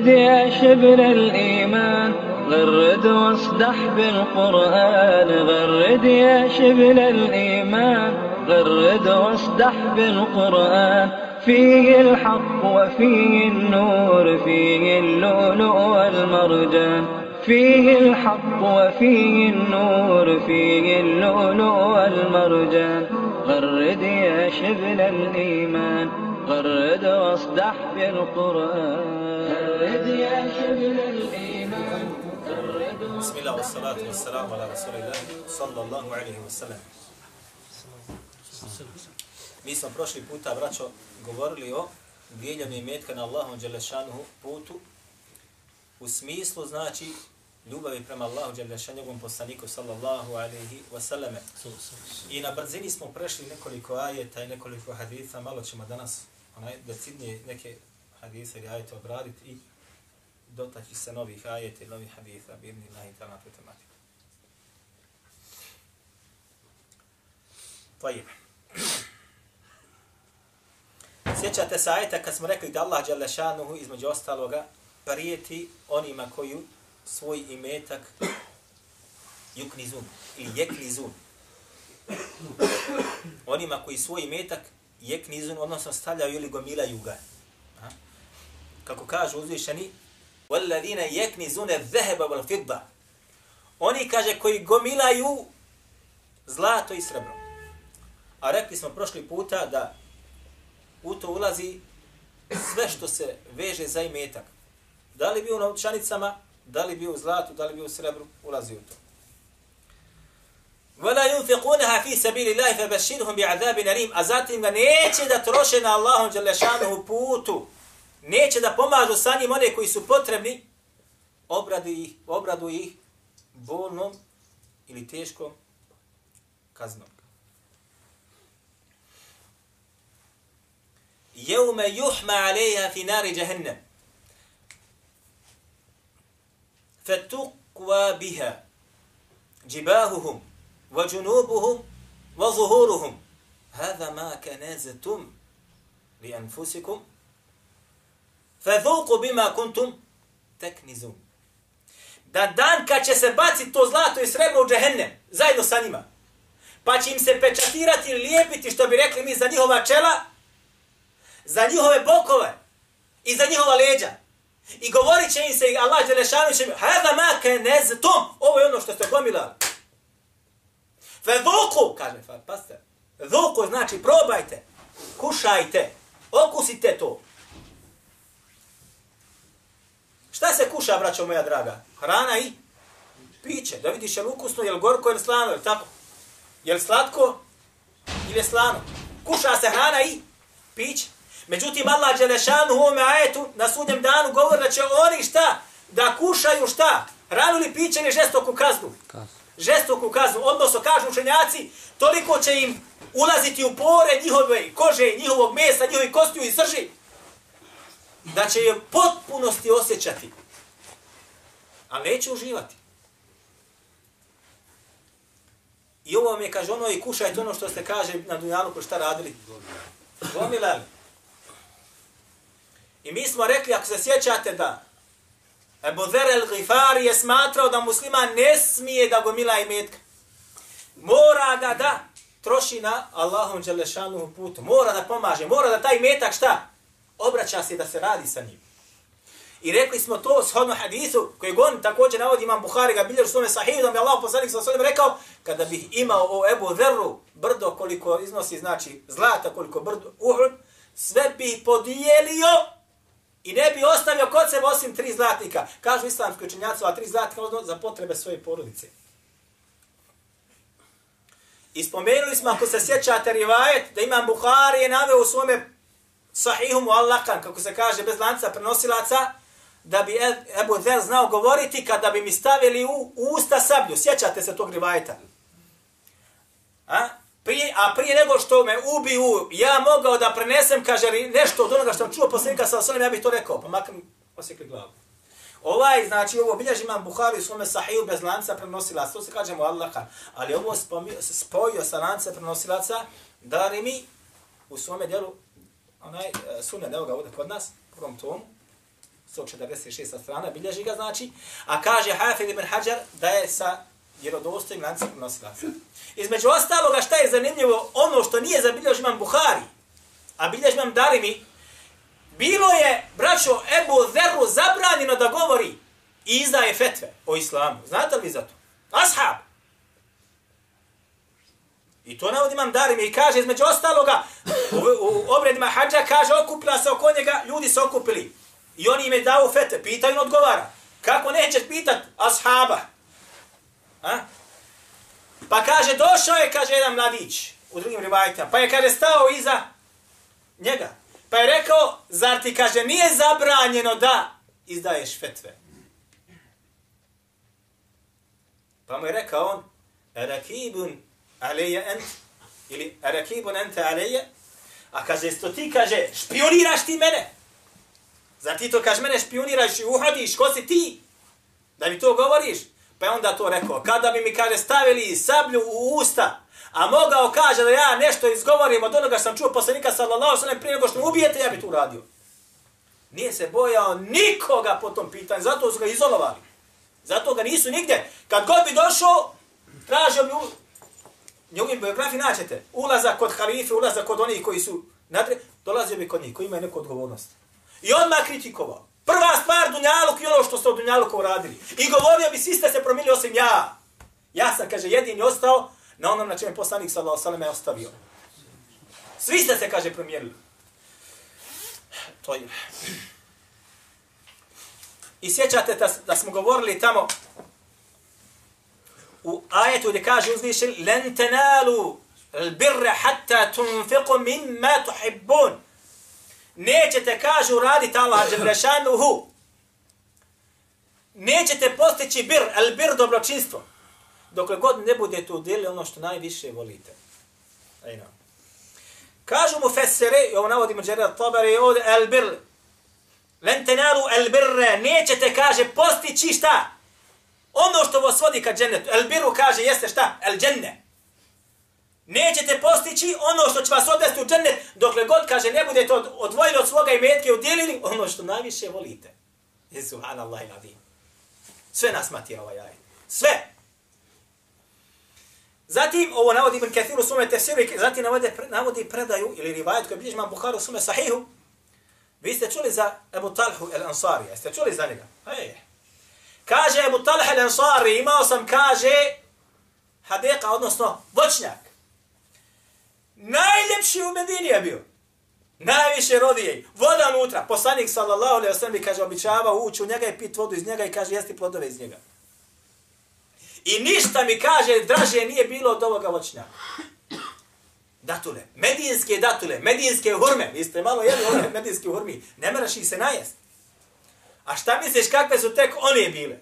غرد يا شبل الإيمان غرد واصدح بالقرآن. غرد يا شبل الإيمان غرد واصدح بالقرآن. فيه الحق وفيه النور فيه اللؤلؤ والمرجان. فيه الحق وفيه النور فيه اللؤلؤ والمرجان. غرد يا شبل الإيمان غرد واصدح بالقرآن. بسم الله والصلاة والسلام على رسول الله صلى الله عليه وسلم Mi smo prošli puta, braćo, govorili o dijeljanju imetka na Allahom Đelešanuhu putu u smislu, znači, ljubavi prema Allahu Đelešanuhom poslaniku sallallahu alaihi wasallam. I na brzini smo prešli nekoliko ajeta i nekoliko haditha, malo ćemo danas onaj, decidnije neke hadise ili ajete obraditi i dotaći se novih ajeta i novih haditha, birni lahi i na tu tematiku. Tajib. Sjećate se ajeta kad smo rekli da Allah Đalešanuhu između ostaloga prijeti onima koji svoj imetak juknizun ili jeknizun. Onima koji svoj imetak jeknizun, odnosno stavljaju ili gomilaju ga. Kako kaže uzvišeni, وَالَّذِينَ يَكْنِزُونَ الذَّهَبَ وَالْفِضَّ Oni, kaže, koji gomilaju zlato i srebro. A rekli smo prošli puta da u to ulazi sve što se veže za imetak. Da li bio u novčanicama, da li bio u zlatu, da li bio u srebru, ulazi u to. وَلَا يُنْفِقُونَهَا فِي سَبِيلِ اللَّهِ فَبَشِّرْهُمْ بِعَذَابٍ نَرِيمٍ A zatim ga neće da troše na Allahom Đalešanuhu putu. Neće da pomažu sa njim one koji su potrebni. Obradu ih, obradu ih bolnom ili teškom kaznom. يوم يحمى عليها في نار جهنم فتقوى بها جباههم وجنوبهم وظهورهم هذا ما كنازتم لأنفسكم فذوقوا بما كنتم تكنزون da dan kad će se baciti to zlato i srebro u džehennem, zajedno sa njima, pa će im se pečatirati ili lijepiti, što bi rekli mi, za njihova čela, za njihove bokove i za njihova leđa. I govorit će im se, Allah Đelešanu će mi, hada ma ke tom, ovo je ono što ste gomilali. Fe dhuku, kaže, pastor, dhuku znači probajte, kušajte, okusite to. Šta se kuša, braćo moja draga? Hrana i piće. Da vidiš je li ukusno, je li gorko, je li slano, je li tako? Je li slatko ili je slano? Kuša se hrana i piće. Međutim, Allah Đelešanu u ovome ajetu na sudnjem danu govori da će oni šta? Da kušaju šta? Ranu li piće ili žestoku kaznu? Žestoku kaznu. Odnosno, kažu učenjaci, toliko će im ulaziti u pore njihove kože, njihovog mesa, njihovi kostiju i srži, da će je potpunosti osjećati. A neće uživati. I ovo mi je, kaže, ono i kušajte ono što ste kaže na Dunjalu ko šta radili. Gomilali. I mi smo rekli, ako se sjećate da Ebu Zer el Gifari je smatrao da musliman ne smije da gomila i metka. Mora ga da troši na Allahom Đelešanu putu. Mora da pomaže, mora da taj metak šta? Obraća se da se radi sa njim. I rekli smo to shodno hadisu, koji on također navodi imam Buhari ga biljer svome sahivu, da mi Allah poslanik sa svojim rekao, kada bih imao o Ebu Dherru brdo koliko iznosi, znači zlata koliko brdo Uhud, sve bih podijelio I ne bi ostavio kod sebe osim tri zlatnika. Kažu islamski učenjaci, a tri zlatnika za potrebe svoje porodice. I spomenuli smo, ako se sjećate rivajet, da imam Buhari je naveo u svome sahihum mu kako se kaže, bez lanca prenosilaca, da bi Ebu Zer znao govoriti kada bi mi stavili u, u usta sablju. Sjećate se tog rivajta. A? prije, a prije nego što me ubiju, ja mogao da prenesem, kaže, nešto od onoga što sam čuo posljednika sa osnovim, ja bih to rekao, pa makar osjekli glavu. Ovaj, znači, ovo bilježi imam Buhari u svome sahiju bez lanca prenosilaca, to se kaže mu Allaha, ali ovo spojio sa lanca prenosilaca, da mi u svome djelu onaj, e, sunne, evo ga ovdje kod nas, prvom tomu, 146 strana, bilježi ga znači, a kaže Hafid ibn Hajar da je sa vjerodostojim lancem prenosilaca. Između ostaloga šta je zanimljivo, ono što nije zabilježio imam Buhari, a bilježi imam Darimi, bilo je, braćo, Ebu Zeru zabranjeno da govori i izdaje fetve o islamu. Znate li za to? Ashab. I to navodi imam Darimi i kaže, između ostaloga, u, u obredima hađa kaže, okupila se oko njega, ljudi se okupili. I oni im je dao fete, pitaju i odgovara. Kako nećeš pitat ashaba? A? Pa kaže, došao je, kaže jedan mladić u drugim rivajtima, pa je, kaže, stao iza njega. Pa je rekao, zar ti, kaže, nije zabranjeno da izdaješ fetve? Pa mu je rekao on, rakibun aleje ent, ili rakibun ente aleje, a kaže, isto ti, kaže, špioniraš ti mene? Zar ti to, kaže, mene špioniraš i uhodiš, ko si ti? Da mi to govoriš? Pa je onda to rekao, kada bi mi, kaže, stavili sablju u usta, a mogao kaže da ja nešto izgovorim od onoga sam čuo poslanika sallallahu sallam prije nego što me ubijete, ja bi to uradio. Nije se bojao nikoga po tom pitanju, zato su ga izolovali. Zato ga nisu nigdje. Kad god bi došao, tražio bi njegovim biografiji naćete. Ulazak kod halife, ulazak kod onih koji su nadre, dolazio bi kod njih, koji imaju neku odgovornost. I odmah kritikovao. Prva stvar Dunjaluk i ono što ste od Dunjaluka uradili. I govorio bi, svi ste se promili osim ja. Ja sam, kaže, jedini ostao na onom na čem je poslanik sallallahu alejhi ostavio. Svi ste se kaže promijenili. To je. I sjećate da, da smo govorili tamo u ajetu gdje kaže uzvišen len tenalu birra hatta tunfiqu mimma tuhibbun. Nećete, kažu, raditi Allah Đebrešanuhu. Nećete postići bir, al bir dobročinstvo dokle god ne budete udjeli ono što najviše volite. Ajna. Kažu mu fesere, i ovo navodi Đerat Tabari, ovdje al bir, len tenalu al birra. nećete, kaže, postići šta? Ono što vas vodi ka džennetu. El biru kaže, jeste šta? El dženne. Nećete postići ono što će vas odvesti u džennet, dokle god, kaže, ne budete odvojili od svoga imetke, udjelili ono što najviše volite. Jesu, Allah i Sve nas matira ovaj jaj. Sve. Zatim, ovo navodi Ibn Kathir u sume tefsiru, zatim navodi, navodi predaju, ili rivajet koji bilježi imam Bukhara u sume sahihu. Vi ste čuli za Ebu Talhu el Ansari, jeste čuli za njega? Ej. Kaže Ebu Talha al-Ansari, imao sam, kaže, hadeka, odnosno voćnjak. Najljepši u Medini je bio. Najviše rodije. Voda unutra. Poslanik sallallahu alejhi ve sellem kaže, običava ući u njega i pit vodu iz njega i kaže, jesti plodove iz njega. I ništa mi kaže, draže nije bilo od ovoga voćnjaka. Datule, medijinske datule, medijinske hurme. Vi ste malo jeli ove medijinske hurmi. Ne meraš ih se najest. A šta misliš kakve su tek one bile?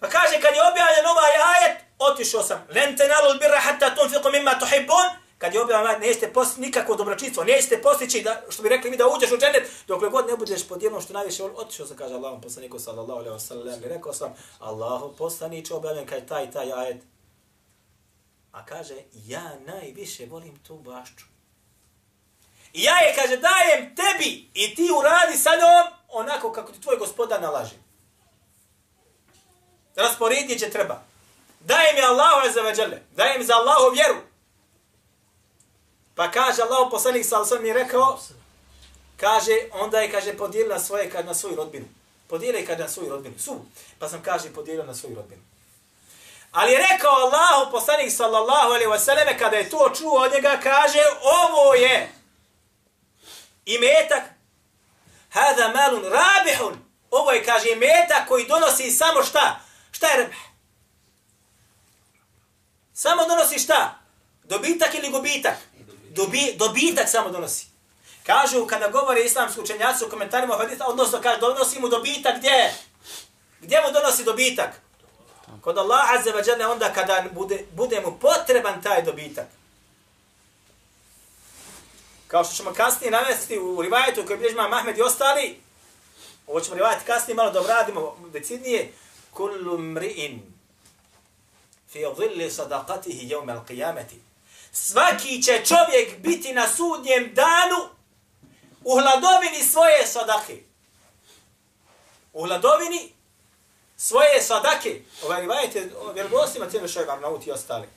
Pa kaže, kad je objavljen ovaj ajet, otišao sam. Len tenalul birra hatta tunfiqu mimma tuhibbun kad je objavljeno, ovaj nećete postići nikakvo dobročinstvo, nećete postići, da, što bi rekli mi, da uđeš u dženet, dokle god ne budeš pod jednom što najviše otišao sam, kaže Allahom poslaniku sallallahu alaihi wa sallam, i rekao sam, Allahu poslanić objavljen kaj taj, taj ajet. A kaže, ja najviše volim tu bašću. I ja je, kaže, dajem tebi i ti uradi sa njom onako kako ti tvoj gospoda nalaže. Rasporedit će treba. Dajem je Allahu azzavadžale. Dajem za Allahu vjeru. Pa kaže Allah poslanik sa osam mi rekao, kaže, onda je, kaže, podijelila svoje kad na svoju rodbinu. Podijeli kad na svoju rodbinu. Su. Pa sam, kaže, podijelio na svoju rodbinu. Ali je rekao Allahu poslanik sallallahu alaihi wasallam kada je to čuo od njega, kaže, ovo je imetak, hada malun rabihun, ovo je, kaže, metak koji donosi samo šta? Šta je rebih? Samo donosi šta? Dobitak ili gubitak? dobi, dobitak samo donosi. Kažu, kada govore islamski učenjaci u komentarima hadita, odnosno kaže, donosi mu dobitak gdje? Gdje mu donosi dobitak? Kod Allah azze wa jalla onda kada bude, bude mu potreban taj dobitak. Kao što ćemo kasnije navesti u rivajetu koji bilježi Mahmed i ostali, ovo ćemo rivajeti kasnije malo da obradimo decidnije, kullu mri'in fi dhilli sadaqatihi yawm al-qiyamati. svaki će čovjek biti na sudnjem danu u hladovini svoje sadake. U hladovini svoje sadake. Ovaj rivajete, ovaj vjerodostima cijelo šajbar nauti i ostali.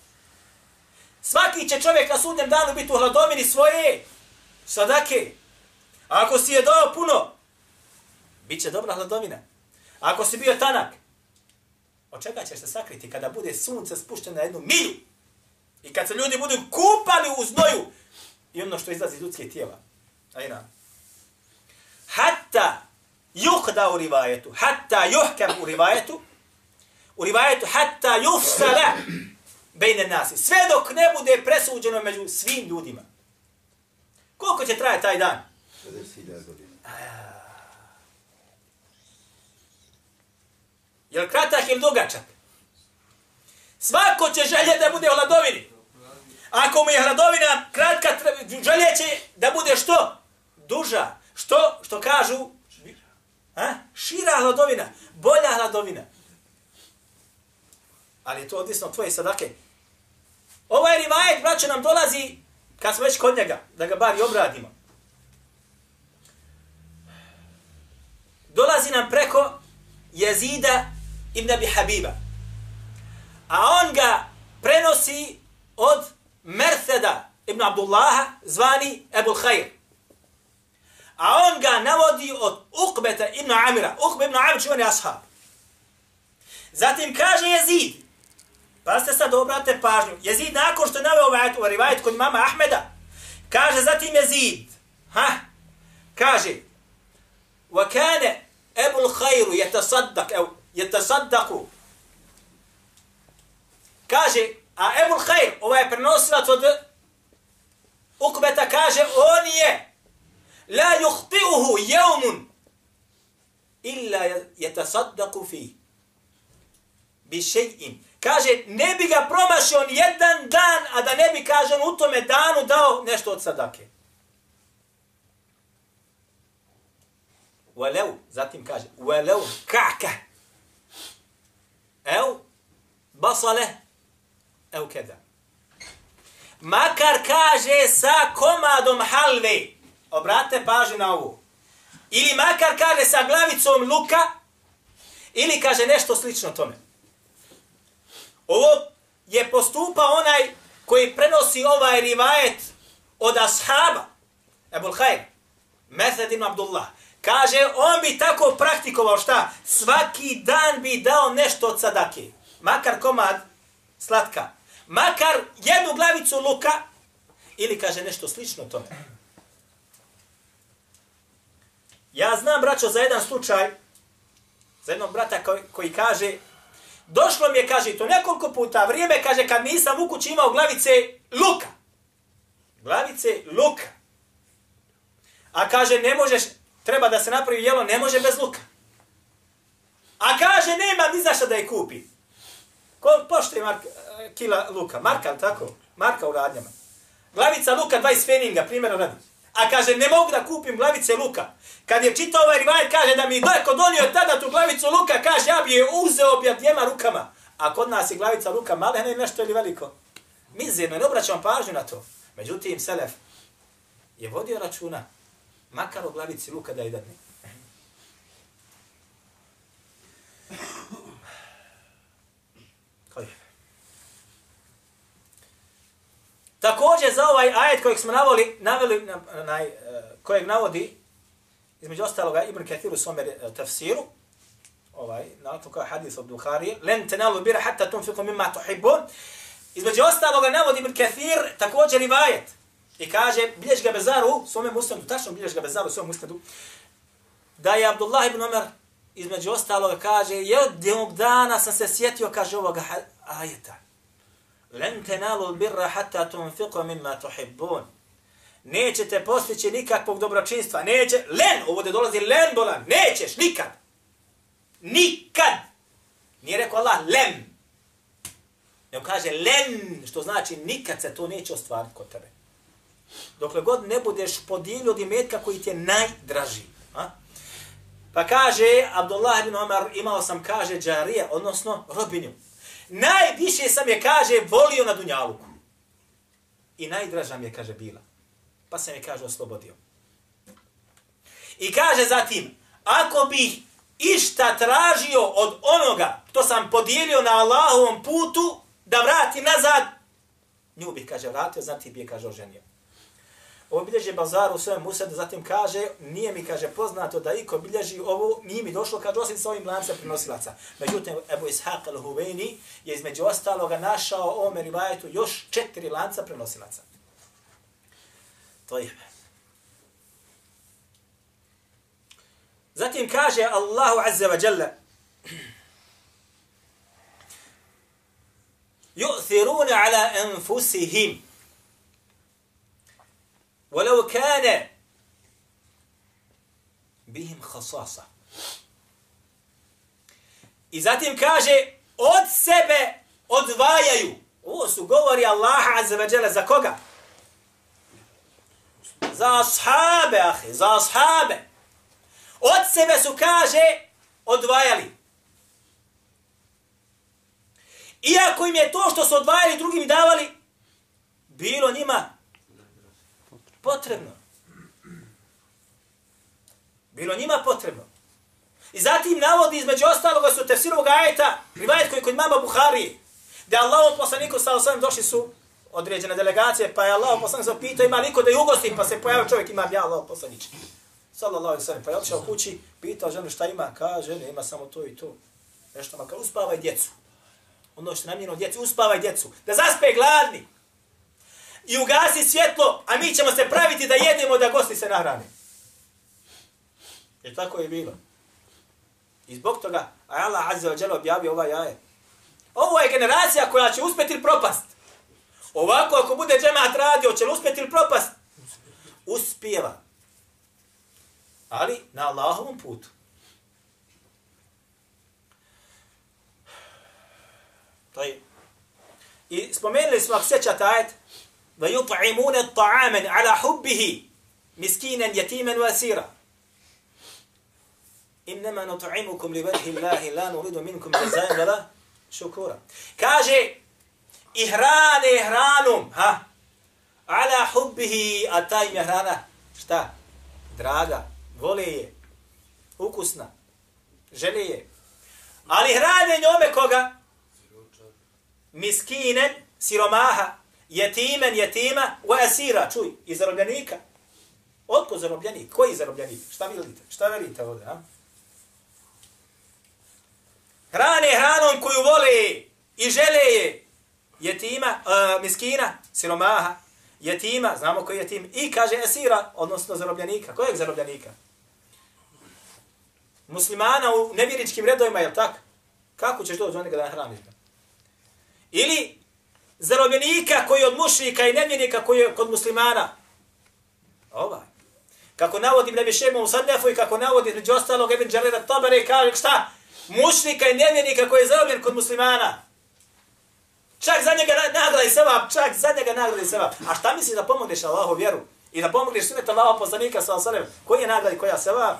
Svaki će čovjek na sudnjem danu biti u hladovini svoje sadake. A ako si je dao puno, bit će dobra hladovina. A ako si bio tanak, od čega ćeš se sakriti kada bude sunce spušteno na jednu milju? I kad se ljudi budu kupali u znoju i ono što izlazi iz ljudske tijela. Ajna. Hatta yuhda u rivajetu, hatta yuhkam u rivajetu, u rivajetu hatta yufsala bejne nasi. Sve dok ne bude presuđeno među svim ljudima. Koliko će traje taj dan? 50.000 godina. Je li kratak ili dugačak? Svako će želje da bude u hladovini. Ako mu je hladovina kratka, želje će da bude što? Duža. Što? Što kažu? A? Šira hladovina. Bolja hladovina. Ali je to odvisno od tvoje sadake. Ovaj rivajet, braćo, nam dolazi, kad smo već kod njega, da ga bar i obradimo. Dolazi nam preko jezida ibn Abi Habiba. A on ga prenosi od Mertheda ibn Abdullaha, zvani Ebul Khair. A on ga navodi od Uqbeta ibn Amira. Uqbe ibn Amir čuvani ashab. Zatim kaže Jezid, pa ste sad obrate pažnju, Jezid nakon što je naveo ovaj ovaj rivajet kod mama Ahmeda, kaže zatim Jezid, ha, kaže, وَكَانَ Ebu l'hajru je tasaddak, evo, je tasaddaku. Kaže, a Ebu l'hajr, ovaj prenosilac od Ukbeta kaže, on je, la yuhti'uhu jevmun, illa je tasaddaku fi. Bi še'in. kaže, ne bi ga promašio on jedan dan, a da ne bi, kaže, u tome danu dao nešto od sadake. Uelev, zatim kaže, uelev kaka. Ev, basale, ev keda. Makar kaže sa komadom halve, obrate pažnju na ovu, ili makar kaže sa glavicom luka, ili kaže nešto slično tome. Ovo je postupa onaj koji prenosi ovaj rivajet od ashaba, Ebul Hajr, Mesed ibn Abdullah, Kaže, on bi tako praktikovao šta? Svaki dan bi dao nešto od sadake. Makar komad slatka. Makar jednu glavicu luka. Ili kaže nešto slično tome. Ja znam, braćo, za jedan slučaj, za jednog brata koji, koji kaže, došlo mi je, kaže, to nekoliko puta, vrijeme, kaže, kad nisam u kući imao glavice luka. Glavice luka. A kaže, ne možeš, treba da se napravi jelo, ne može bez luka. A kaže, nema ni zašto da je kupi. Ko pošte je marka, eh, kila luka? Marka, tako? Marka u radnjama. Glavica luka, 20 feninga, primjera radi. A kaže, ne mogu da kupim glavice luka. Kad je čitao ovaj rivajet, kaže da mi dojko donio tada tu glavicu luka, kaže, ja bi je uzeo bi dvijema rukama. A kod nas je glavica luka male, ne nešto ili veliko. Mizirno, ne obraćam pažnju na to. Međutim, Selef je vodio računa makar o glavici luka da je dadne. Također za ovaj ajet kojeg smo navoli, naveli, na, na, e, kojeg navodi, između ostaloga Ibn Kathir u svome e, tafsiru, ovaj, na to kao hadis od Bukhari, len tenalu bira hatta tunfiku mimma tuhibbun, između ostaloga navodi Ibn Kathir također i vajet, I kaže, bilješ ga Bezaru, svome musnadu, tačno bilješ ga Bezaru, svome musnadu, da je Abdullah ibn Omer, između ostaloga kaže, jednog dana sam se sjetio, kaže ovoga ajeta. Len tenalu birra hatta tunfiqo mimma tuhibbun. Nećete postići nikakvog dobročinstva. Neće, len, ovo te dolazi len bolan, nećeš, nikad. Nikad. Nije rekao Allah, len. Nego kaže len, što znači nikad se to neće ostvariti kod tebe dokle god ne budeš podijelio od imetka koji ti je najdraži. A? Pa kaže, Abdullah ibn Omar, imao sam, kaže, džarije, odnosno robinju. Najviše sam je, kaže, volio na Dunjaluku. I najdraža mi je, kaže, bila. Pa sam je, kaže, oslobodio. I kaže zatim, ako bih išta tražio od onoga što sam podijelio na Allahovom putu, da vrati nazad, nju bih, kaže, vratio, zatim bih je, kaže, oženio Ovo bilježi Bazar u svojem usedu, zatim kaže, nije mi, kaže, poznato da iko bilježi ovo, nije mi došlo, kaže, osim sa ovim lancem prenosilaca. Međutim, Ebu Ishaq al-Huveni je između ostaloga našao o ovome rivajetu još četiri lanca prenosilaca. To je. Zatim kaže Allahu Azza wa Jalla, يؤثرون على أنفسهم ولو كان بهم خصاصة I zatim kaže, od sebe odvajaju. Ovo su govori Allaha azza wa jalla za koga? Za ashabe, ahi, za ashabe. Od sebe su, kaže, odvajali. Iako im je to što su odvajali drugim davali, bilo njima potrebno. Bilo njima potrebno. I zatim navodi između ostaloga su tefsirovog ajeta, rivajet koji kod mama Buhari, da Allahom poslaniku sa osvijem došli su određene delegacije, pa je Allah poslanik se pitao ima liko da je ugosti, pa se pojavio čovjek ima ja Allah poslanič. Sallallahu alaihi sallam, pa je otišao kući, pitao ženu šta ima, kaže, ne ima samo to i to. Nešto makar uspavaj djecu. Ono što namjeno djecu, uspavaj djecu. Da zaspe gladni. I ugasi svjetlo, a mi ćemo se praviti da jedemo da gosti se nahrane. Jer tako je bilo. I zbog toga, a Allah Azza wa Jalla objavio ova jaje. Ovo je generacija koja će uspjeti ili propast. Ovako, ako bude džemat radio, će li uspjeti ili propast? Uspijeva. Ali na Allahovom putu. To je. I spomenuli smo, ako sjećate ajet, nut'imukum li vajhi Allahi la nuridu minkum jazajem vela šukura. Kaže, i hrane hranom, ha? Ala hubbihi, a ta im je hrana, šta? Draga, vole je, ukusna, žele je. Ali hrane njome koga? Miskinen, siromaha, jetimen, jetima, u asira, čuj, i zarobljenika. Otko zarobljenik? Koji zarobljenik? Šta vidite? Šta verite ovdje, a? Hrane hranom koju vole i žele je jetima, uh, miskina, siromaha, jetima, znamo koji je jetim, i kaže esira, odnosno zarobljenika. Kojeg zarobljenika? Muslimana u nevjeričkim redovima, je tako? Kako ćeš doći do njega da hraniš? Ili zarobljenika koji je od mušnika i nevjernika koji je kod muslimana? Ovaj. Kako navodi Ibn Abishema u Sadefu i kako navodi među ostalog Ibn Đalira Tabare kaže šta? Mušnika i nevjernika koji je zarobljen kod muslimana. Čak za njega nagradi sevap, čak za njega nagradi sevap. A šta misliš da pomogneš Allahu vjeru? I da pomogneš sunet Allahu poslanika sa osanem? Koji je nagradi, koja sevap?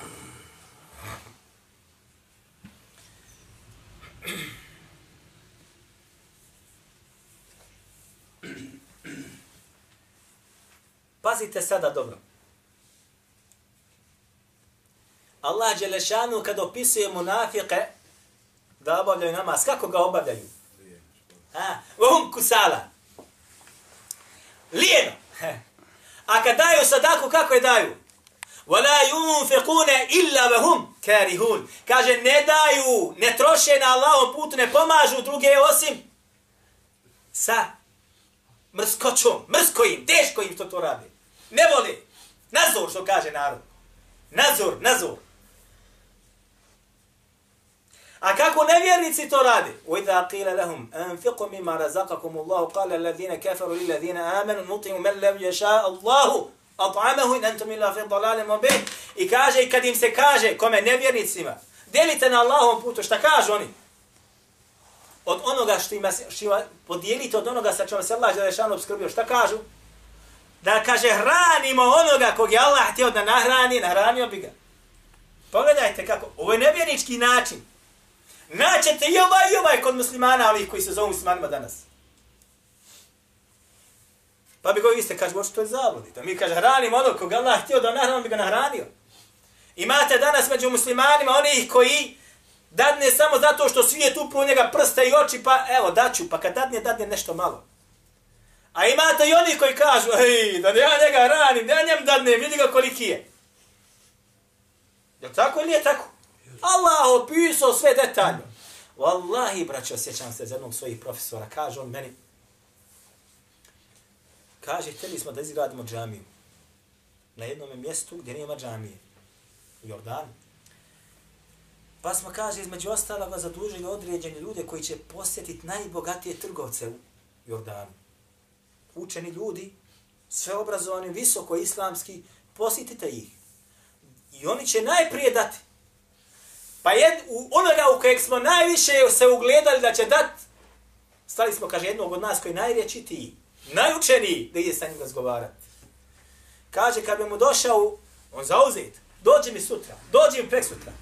Pazite sada dobro. Allah Đelešanu kad opisuje munafike da obavljaju namaz, kako ga obavljaju? Ha, vahum kusala. Lijeno. A kad daju sadaku, kako je daju? Wala yunfiquna illa wahum karihun. Kaže ne daju, ne troše na Allahov put, ne pomažu druge osim sa mrskoćom, mrsko im, teško im što to radi. Ne voli. Nazor, što kaže narod. Nazor, nazor. A kako nevjernici to rade? وَإِذَا قِيلَ لَهُمْ أَنْفِقُوا مِمَّا رَزَقَكُمُ اللَّهُ قَالَ الَّذِينَ كَفَرُوا لِلَّذِينَ آمَنُوا نُطِعُ مَنْ لَمْ يَشَاءَ اللَّهُ أَطْعَمَهُ إِنْ أَنْتُمْ إِلَّا فِي ضَلَالٍ مُبِينٍ I kaže, i kad im se kaže, kome nevjernicima, delite na Allahom putu, šta kažu oni? Od onoga što ima, što ima podijelite od onoga sa čemu se Allah Đelešanu obskrbio, šta kažu? Da kaže, hranimo onoga kog je Allah htio da nahrani, nahranio bi ga. Pogledajte kako, ovo je nevjernički način. Naćete i ovaj i ovaj kod muslimana, ali koji se zovu muslimanima danas. Pa bi govi vi ste kaže, možete to je zavodite. Mi kaže, hranimo ono koga Allah htio da nahrani, bi ga nahranio. Imate danas među muslimanima onih koji dadne samo zato što svijet upru njega prsta i oči, pa evo, daću, pa kad dadne, dadne nešto malo. A imate i oni koji kažu, ej, da ja njega ranim, da ja njem dadne, vidi ga koliki je. Je tako ili nije tako? Allah opisao sve detaljno. Wallahi, braćo, sjećam se za jednog svojih profesora, kaže on meni, kaže, htjeli smo da izgradimo džamiju na jednom mjestu gdje nema džamije, u Jordanu. Pa smo, kaže, između ostaloga zadužili određeni ljude koji će posjetiti najbogatije trgovce u Jordanu. Učeni ljudi, sve obrazovani, visoko islamski, posjetite ih. I oni će najprije dati. Pa jed, u onoga u kojeg smo najviše se ugledali da će dat, stali smo, kaže, jednog od nas koji je najrječitiji, najučeniji, da ide sa njim razgovarati. Kaže, kad bi mu došao, on zauzet, dođi mi sutra, dođi mi prek sutra.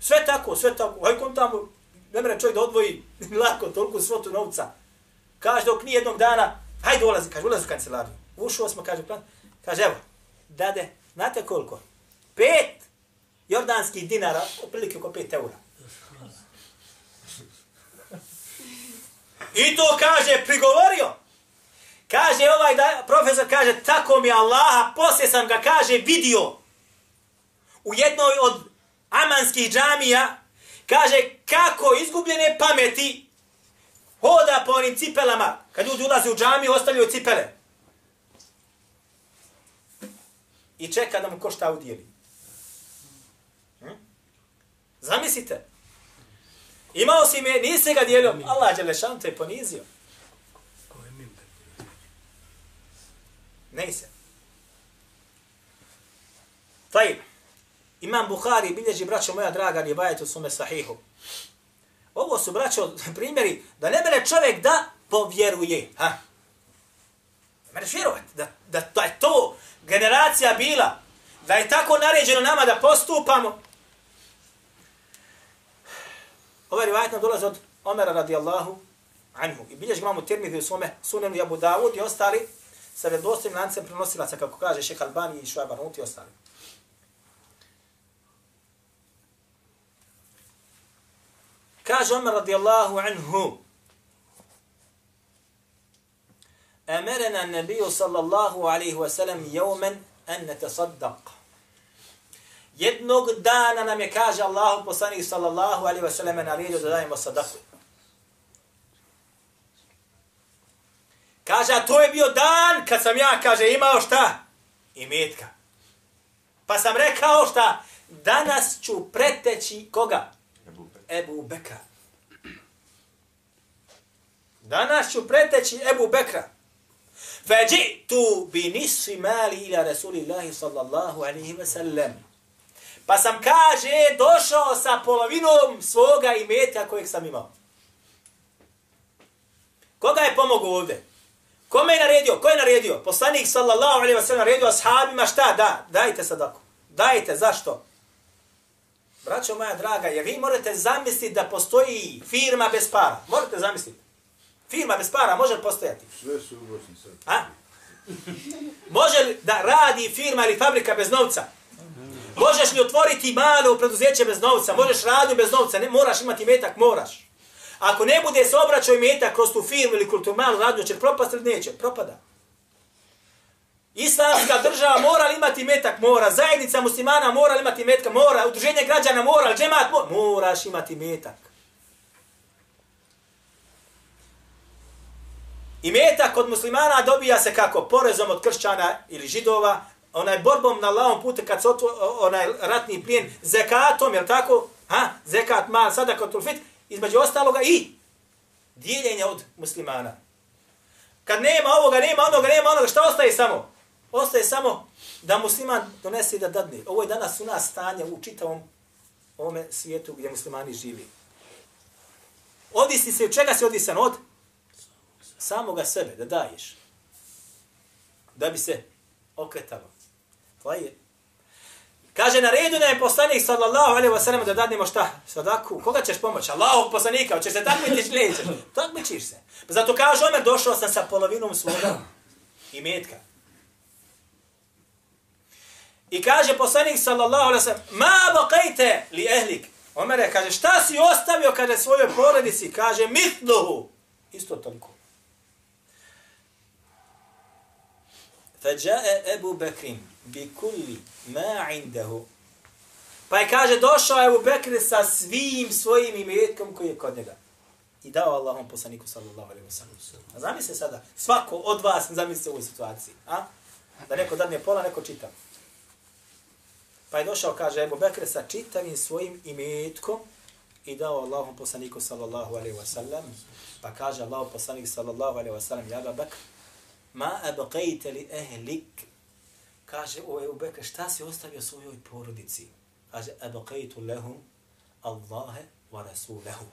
Sve tako, sve tako. Aj kom tamo, ne mre čovjek da odvoji lako toliko svotu novca. Kaže, dok ni jednog dana, hajde ulazi, kaže, ulazi u kancelariju. Ušao smo, kaže, plan, kaže, evo, dade, znate koliko? Pet jordanskih dinara, otprilike oko pet eura. I to kaže, prigovorio. Kaže ovaj da, profesor, kaže, tako mi Allaha, poslije sam ga, kaže, vidio u jednoj od amanskih džamija, kaže, kako izgubljene pameti hoda po onim cipelama, kad ljudi ulaze u džamiju, ostavljaju cipele. I čeka da mu ko šta udijeli. Hm? Zamislite. Imao si me, nisi ga dijelio, Allah je lešan te ponizio. Ne se. Taj, imam Bukhari, bilježi, braćo moja draga, rivajet u sume sahihu. Ovo su, braćo, primjeri, da ne mene čovjek da povjeruje. Ha? Ne mereš vjerovat, da, da, da je to generacija bila, da je tako naređeno nama da postupamo. Ovaj rivajet nam dolazi od Omera radijallahu anhu. I bilješ imamo tirmidhi u svome sunenu Abu Dawud i ostali sa vredostim lancem prenosilaca, kako kaže Šek Albani i Šuaj Barnut i ostali. Kaže Omer radijallahu anhu, أمرنا النبي صلى الله عليه وسلم يوما أن نتصدق Jednog dana nam je, kaže Allahu poslanik sallallahu alaihi wa sallam, naredio da dajemo sadaku. Kaže, a to je bio dan kad sam ja, kaže, imao šta? I metka. Pa sam rekao šta? Danas ću preteći koga? Ebu Bekra. Danas ću preteći Ebu Bekra. Veđi tu bi nisi mali ila Rasulillahi sallallahu alaihi wa sallam. Pa sam, kaže, došao sa polovinom svoga imetka kojeg sam imao. Koga je pomogao ovdje? Kome je naredio? Ko je naredio? Poslanik sallallahu alaihi wa sallam naredio ashabima šta? Da, dajte sadaku. Dajte, zašto? Braćo moja draga, jer vi morate zamisliti da postoji firma bez para. Morate zamisliti. Firma bez para može postojati. Sve su ugosni sad. A? Može li da radi firma ili fabrika bez novca? Možeš li otvoriti malo preduzeće bez novca? Možeš raditi bez novca? Ne, moraš imati metak, moraš. Ako ne bude se obraćao metak kroz tu firmu ili kroz tu malu radnju, će propast ili neće? Propada. Islamska država mora li imati metak? Mora. Zajednica muslimana mora li imati metka? Mora. Udruženje građana mora. Džemat mora. Moraš imati metak. I metak od muslimana dobija se kako? Porezom od kršćana ili židova, onaj borbom na lavom putu kad se otvo, onaj ratni plijen, zekatom, jel tako? Ha? Zekat mal, sada kod tulfit, između ostaloga i dijeljenje od muslimana. Kad nema ovoga, nema onoga, nema onoga, šta ostaje samo? Ostaje samo da musliman donese da dadne. Ovo je danas u nas stanje u čitavom ovome svijetu gdje muslimani živi. Odisi se, čega se odisan? Od samoga sebe, da daješ. Da bi se okretalo. To je. Kaže, na redu da je poslanik sallallahu alaihi wa sallam da dadnemo šta? Sadaku. Koga ćeš pomoći? Allahog poslanika. Hoćeš se takmići ili nećeš? Takmičiš se. Zato kaže Omer, došao sam sa polovinom svoga imetka. I kaže poslanik sallallahu alaihi sallam, ma bakajte li ehlik. Omer kaže, šta si ostavio, kaže svojoj porodici, kaže, mitluhu. Isto toliko. Fađae Ebu Bekrin bi kulli ma indahu. Pa je kaže, došao Ebu Bekri sa svim svojim imetkom koji je kod njega. I dao Allahom poslaniku sallallahu alaihi wa sallam. A zamisli sada, svako od vas zamisli u ovoj situaciji. A? Da neko dadne pola, neko čita. Pa je došao, kaže Ebu Bekr, sa čitavim svojim imetkom i dao Allahom poslaniku sallallahu alaihi wa sallam. Pa kaže Allahom poslanik sallallahu alaihi wa sallam, ja Ebu Bekr, ma abqajte li ehlik. Kaže, o Ebu Bekr, šta si ostavio svojoj porodici? Kaže, abqajtu lehum Allahe wa rasulehu.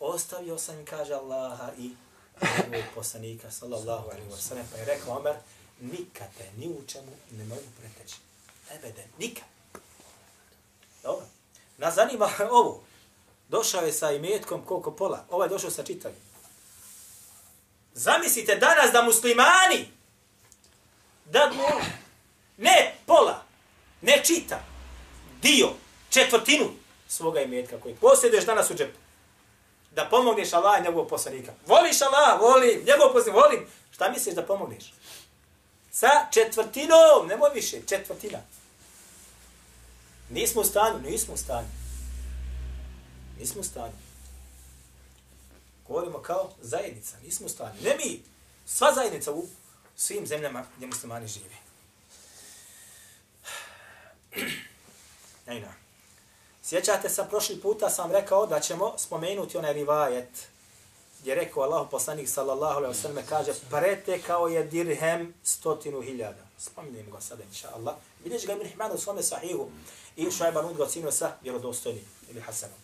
Ostavio sam, kaže Allaha i njegovog poslanika sallallahu alaihi wa sallam. Pa je rekao Omer, nikad te ni u čemu ne mogu preteći. Ebeden, nikad. Dobro. Nas zanima ovo. Došao je sa imetkom koliko pola. Ovaj došao sa čitavim. Zamislite danas da muslimani da ne pola, ne čita, dio, četvrtinu svoga imetka koji posjeduješ danas u džepu. Da pomogneš Allah i njegovog poslanika. Voliš Allah, volim, njegovog poslanika, volim. Šta misliš da pomogneš? Sa četvrtinom, nemoj više, četvrtina. Nismo u stanju, nismo u stanju. Nismo u stanju. Govorimo kao zajednica, nismo u stanju. Ne mi, sva zajednica u svim zemljama gdje muslimani žive. Ejna. Sjećate se, prošli puta sam rekao da ćemo spomenuti onaj rivajet gdje rekao Allah poslanik sallallahu alaihi wa sallam kaže pretekao je dirhem stotinu hiljada. Spominjem ga sada, inša Allah. Vidiš ga Ibn Himanu u svome sahihu i Šajban Ud ga ocinio sa vjerodostojnim ili Hasanom.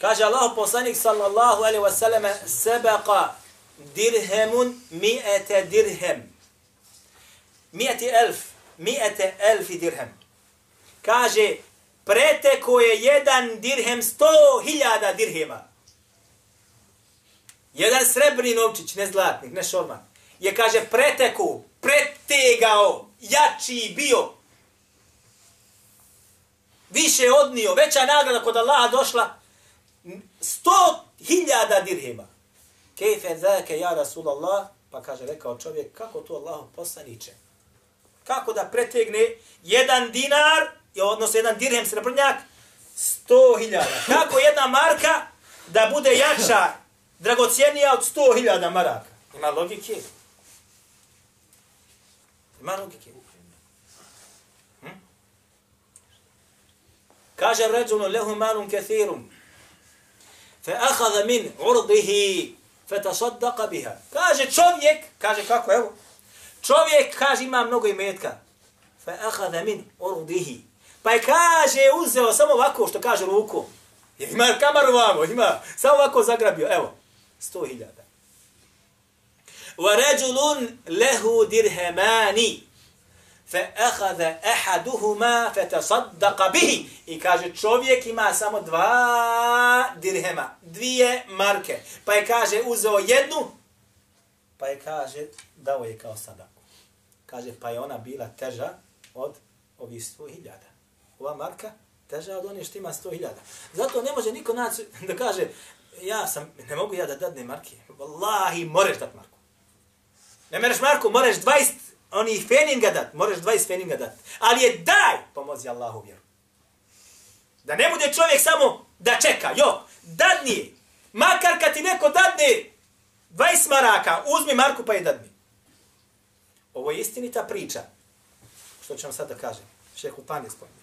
Kaže Allah poslanik sallallahu alaihi wa sallame sebeqa dirhemun mi'ete dirhem. Mi'ete elf. Mi'ete elfi dirhem. Kaže, preteko je jedan dirhem sto hiljada dirhema. Jedan srebrni novčić, ne zlatnik, ne šorman, je, kaže, preteku, pretegao, jači bio. Više odnio, veća nagrada kod Allaha došla, sto hiljada dirhima. Kejfe zake ja Rasulallah, pa kaže, rekao čovjek, kako to Allah poslaniće? Kako da pretegne jedan dinar, odnosno jedan dirhem srebrnjak, sto hiljada. Kako jedna marka da bude jača dragocijenija od 100.000 maraka. Ima logike? Ima logike? Hm? Kaže ređunu lehu malun kathirum. Fe ahada min urdihi fe tasaddaqa biha. Kaže čovjek, kaže kako, evo, čovjek kaže ima mnogo imetka. Fe ahada min urdihi. Pa je kaže uzeo samo ovako što kaže ruku. Ima kamar vamo, ima samo ovako zagrabio, evo sto hiljada. Wa rajulun lehu dirhemani fe akhadha ahaduhuma fe tasaddaqa bihi i kaže čovjek ima samo dva dirhema dvije marke. Pa je kaže uzeo jednu pa je kaže dao je kao sadaku. Kaže pa je ona bila teža od ovih sto hiljada. Ova marka teža od onih što ima sto hiljada. Zato ne može niko naći da kaže ja sam, ne mogu ja da dadne marke. Wallahi, moreš dat marku. Ne mereš marku, moreš 20 Oni ih feninga dat, moraš 20 feninga dat. Ali je daj, pomozi Allahu vjeru. Da ne bude čovjek samo da čeka, jo, dadni Makar kad ti neko dadne 20 maraka, uzmi marku pa je dadni. Ovo je istinita priča. Što ću vam sad da kažem? Šehu Pan je spomenuo.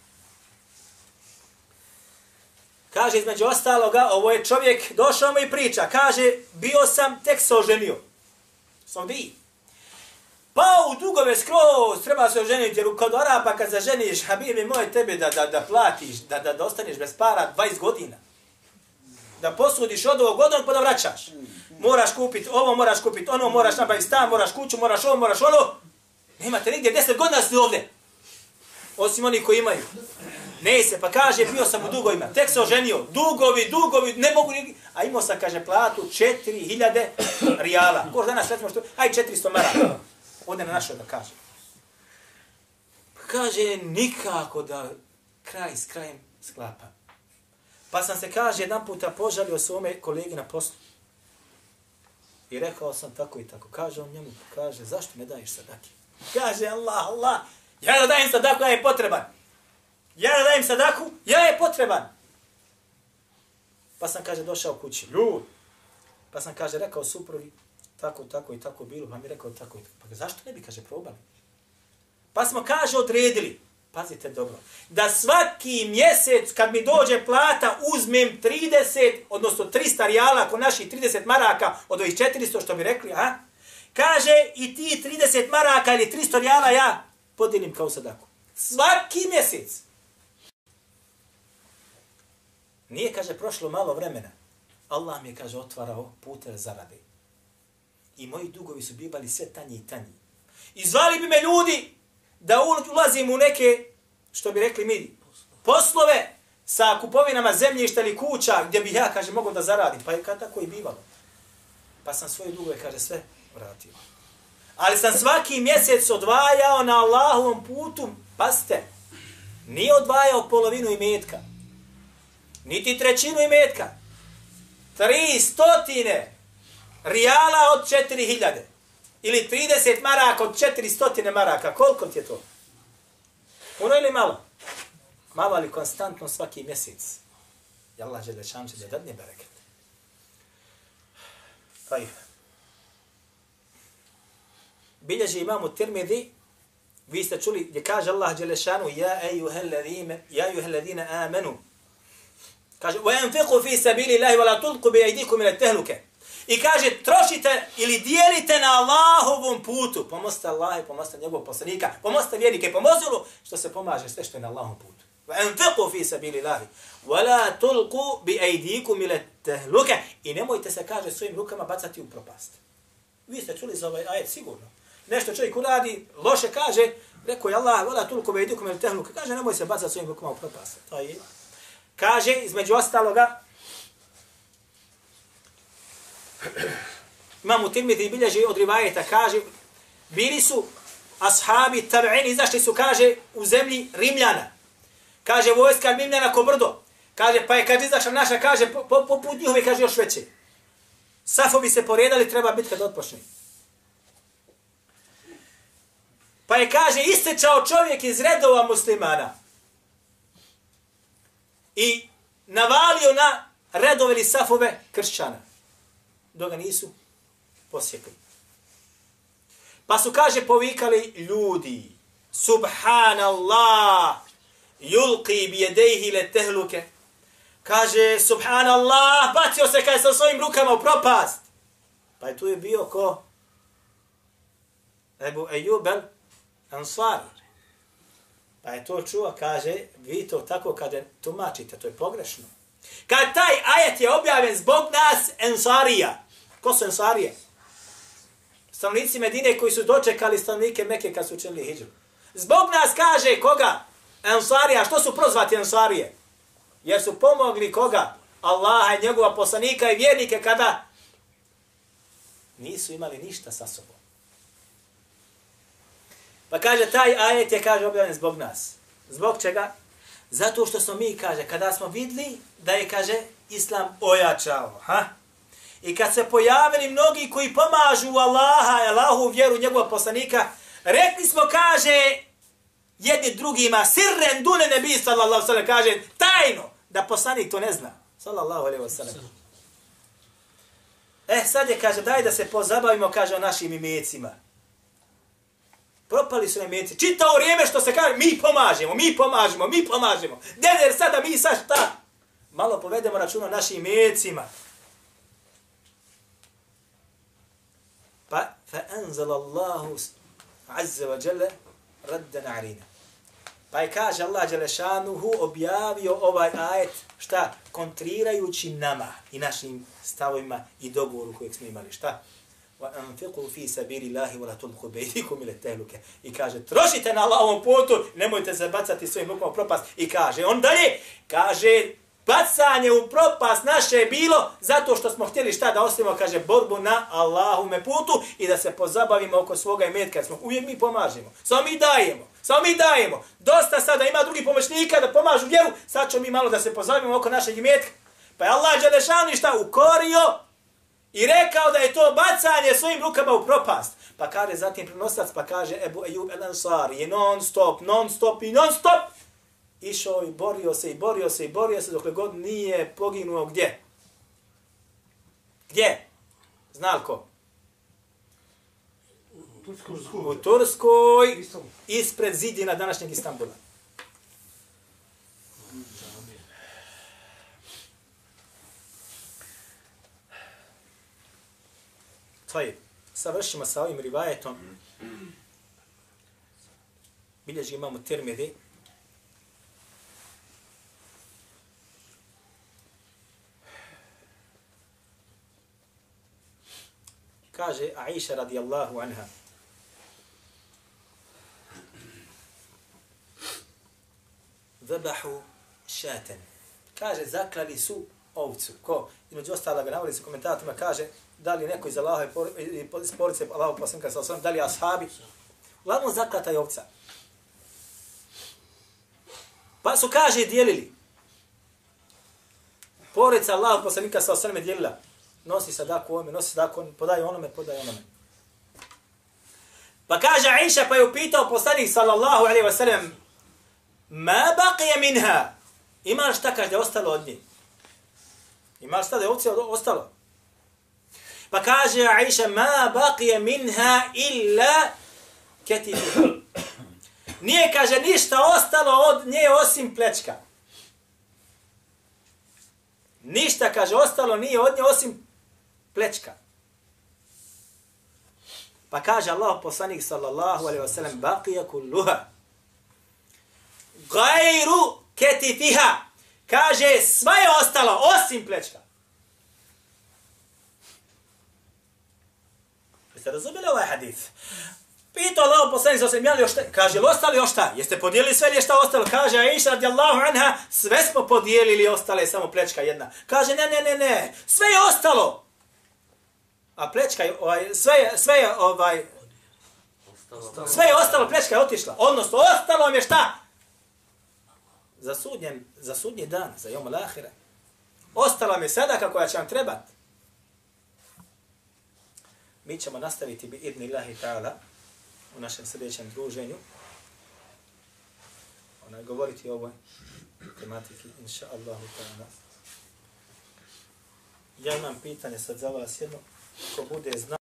Kaže između ostaloga, ovo je čovjek, došao mu i priča, kaže, bio sam, tek se oženio. Sam vi. Pa u dugove skroz, treba se oženiti, jer kod Arapa kad ženiš, Habibi moj tebe da, da, da platiš, da, da, da ostaneš bez para 20 godina. Da posudiš od ovog godina pa da vraćaš. Moraš kupiti ovo, moraš kupiti ono, moraš nabaviti stan, moraš kuću, moraš ovo, moraš ono. Nemate nigdje 10 godina ste ovdje. Osim oni koji imaju. Ne se, pa kaže, bio sam u dugovima, tek se oženio, dugovi, dugovi, ne mogu. A imao sam, kaže, platu 4000 rijala. Ko danas recimo što... Aj, 400 maraka. Ode na našo da kaže. Kaže, nikako da kraj s krajem sklapa. Pa sam se, kaže, jedan puta požalio svome kolegi na poslu. I rekao sam tako i tako. Kaže on njemu, kaže, zašto ne daješ sadake? Kaže, Allah, Allah, ja da dajem sadaku, ja je potreban. Ja da dajem sadaku, ja je potreban. Pa sam, kaže, došao kući. Ljud. Pa sam, kaže, rekao suprugi, tako, tako i tako bilo. Pa mi rekao tako i tako. Pa zašto ne bi, kaže, probali? Pa smo, kaže, odredili. Pazite dobro. Da svaki mjesec, kad mi dođe plata, uzmem 30, odnosno 300 rijala, ako naših 30 maraka od ovih 400, što bi rekli, a? Kaže, i ti 30 maraka ili 300 rijala ja podijelim kao sadaku. Svaki mjesec. Nije, kaže, prošlo malo vremena. Allah mi je, kaže, otvarao pute zarade. I moji dugovi su bivali sve tanji i tanji. I zvali bi me ljudi da ulazim u neke, što bi rekli mi, poslove sa kupovinama zemljišta ili kuća gdje bi ja, kaže, mogao da zaradim. Pa je kad tako i bivalo. Pa sam svoje dugove, kaže, sve vratio. Ali sam svaki mjesec odvajao na Allahovom putu, paste, nije odvajao polovinu imetka, niti trećinu imetka, tri stotine rijala od četiri hiljade, ili 30 maraka od četiri stotine maraka, koliko ti je to? Puno ili malo? Malo, ali konstantno svaki mjesec. I Allah će da šanče da dadne bereket. Taj. bilježi imamu Tirmidhi, vi ste čuli gdje kaže Allah Đelešanu, ja ejuhelladine, ja ejuhelladine amenu. Kaže, wa enfiqu fi sabili Allahi, wa la tulku bi ajdikum ila tehluke. I kaže, trošite ili dijelite na Allahovom putu. Pomozite Allah i pomozite njegovog poslanika. Pomozite vjernike, pomozilu što se pomaže sve što je na Allahovom putu. Wa enfiqu fi sabili Allahi, wa la tulku bi ajdikum ila tehluke. I nemojte se, kaže, svojim rukama bacati u propast. Vi ste čuli za ovaj ajet sigurno nešto čovjek uradi, loše kaže, rekao je Allah, vola tulku be idukum ili tehluka, kaže, nemoj se bacati svojim rukama u propast. To je. Kaže, između ostaloga, imam u Tirmidhi bilježi od rivajeta, kaže, bili su ashabi tab'ini, izašli su, kaže, u zemlji Rimljana. Kaže, vojska Rimljana ko brdo. Kaže, pa je, kaže, izašla naša, kaže, poput po, po njihove, kaže, još veće. Safovi se poredali, treba biti kad otpočne. Pa je, kaže, istečao čovjek iz redova muslimana. I navalio na redove ili safove kršćana. Dok ga nisu posjekli. Pa su, kaže, povikali ljudi. Subhanallah. Yulqi bi jedejhi le tehluke. Kaže, subhanallah, bacio se kaj sa svojim rukama u propast. Pa je tu je bio ko? Ebu Ejubel, Ansari. Pa je to čuo, kaže, vi to tako kada tumačite, to je pogrešno. Kad taj ajet je objavljen zbog nas, Ansarija. Ko su Ensarije? Stanovnici Medine koji su dočekali stanovnike Mekke kad su učinili hijđu. Zbog nas kaže koga? Ensarija. Što su prozvati Ensarije? Jer su pomogli koga? Allaha i njegova poslanika i vjernike kada nisu imali ništa sa sobom. Pa kaže, taj ajet je, kaže, objavljen zbog nas. Zbog čega? Zato što smo mi, kaže, kada smo vidli da je, kaže, Islam ojačao, ha? I kad se pojavili mnogi koji pomažu Allaha, Allahu vjeru njegova poslanika, rekli smo, kaže, jedni drugima, sirren dune nebi, sallallahu sallam, kaže, tajno, da poslanik to ne zna. Sallallahu alaihi wa sallam. Eh, sad je, kaže, daj da se pozabavimo, kaže, o našim imecima. Propali su imeci. Čitao vrijeme što se kaže, mi pomažemo, mi pomažemo, mi pomažemo. Deder sada mi sa šta? Malo povedemo računa našim imecima. Pa, fa anzal Allahu azza wa jalla raddan alina. Pa je kaže Allah Đelešanuhu objavio ovaj ajet, šta? Kontrirajući nama i našim stavovima i dogovoru kojeg smo imali. Šta? wa anfiqu fi sabilillahi wa la tulqu baydikum ila tahluka i kaže trošite na Allahovom putu nemojte se bacati svojim rukama propast i kaže on dalje kaže Bacanje u propast naše je bilo zato što smo htjeli šta da ostavimo, kaže, borbu na Allahume putu i da se pozabavimo oko svoga imetka. Smo, uvijek mi pomažemo. Samo mi dajemo. Samo mi dajemo. Dosta sada ima drugi pomoćnika da pomažu vjeru. Sad ćemo mi malo da se pozabavimo oko našeg imetka. Pa je Allah Đelešanu šta ukorio i rekao da je to bacanje svojim rukama u propast. Pa kaže zatim prenosac, pa kaže Ebu Ejub El Ansar je non stop, non stop i non stop. Išao i borio se i borio se i borio se dokle god nije poginuo gdje? Gdje? Zna li ko? U Turskoj, ispred zidina današnjeg Istambula. Tvoje, savršimo sa ovim rivajetom. Bilježi imamo termidi. Kaže Aisha radijallahu anha. Zabahu šaten. Kaže, zaklali su ovcu. Ko? Između ostala ga navoli se komentatorima, kaže, da li neko iz Allaha i porice Allaha poslanika sa osam, da li ashabi. Uglavnom zaklata je ovca. Pa su, kaže, dijelili. Porica Allaha poslanika sa osam je dijelila. Nosi sadaku ovome, nosi sadaku onome, podaj onome, podaj onome. Pa kaže Aisha, pa je upitao poslanik sallallahu alaihi wasallam ma baqija minha? Ima li šta kaže da je ostalo od njih? Ima li šta da je ovce ostalo? Pa kaže Aisha, ma baqija minha illa ketifu. Nije, kaže, ništa ostalo od nje osim plečka. Ništa, kaže, ostalo nije od nje osim plečka. Pa kaže Allah poslanik sallallahu alaihi wa sallam, baqija kulluha. Gajru ketifiha. Kaže, sve je ostalo, osim plečka. Jeste razumeli ovaj hadith? Pito Allah poslanik sa osam, još šta? Kaže, li ostali još šta? Jeste podijelili sve ili je šta ostalo? Kaže, Aisha radijallahu anha, sve smo podijelili, ostale je samo plečka jedna. Kaže, ne, ne, ne, ne, sve je ostalo. A plečka je, ovaj, sve je, sve je, ovaj, sve je ostalo, plečka je otišla. Odnosno, ostalo mi je šta? Za sudnjen, za sudnji dan, za jom lahire. Ostala mi sadaka koja će vam trebati. Mi ćemo nastaviti bi idni Allahi ta'ala u našem sljedećem druženju. Ona govoriti o ovoj tematiki, inša Allahu ta'ala. Ja imam pitanje sad za vas jedno. Ko bude znao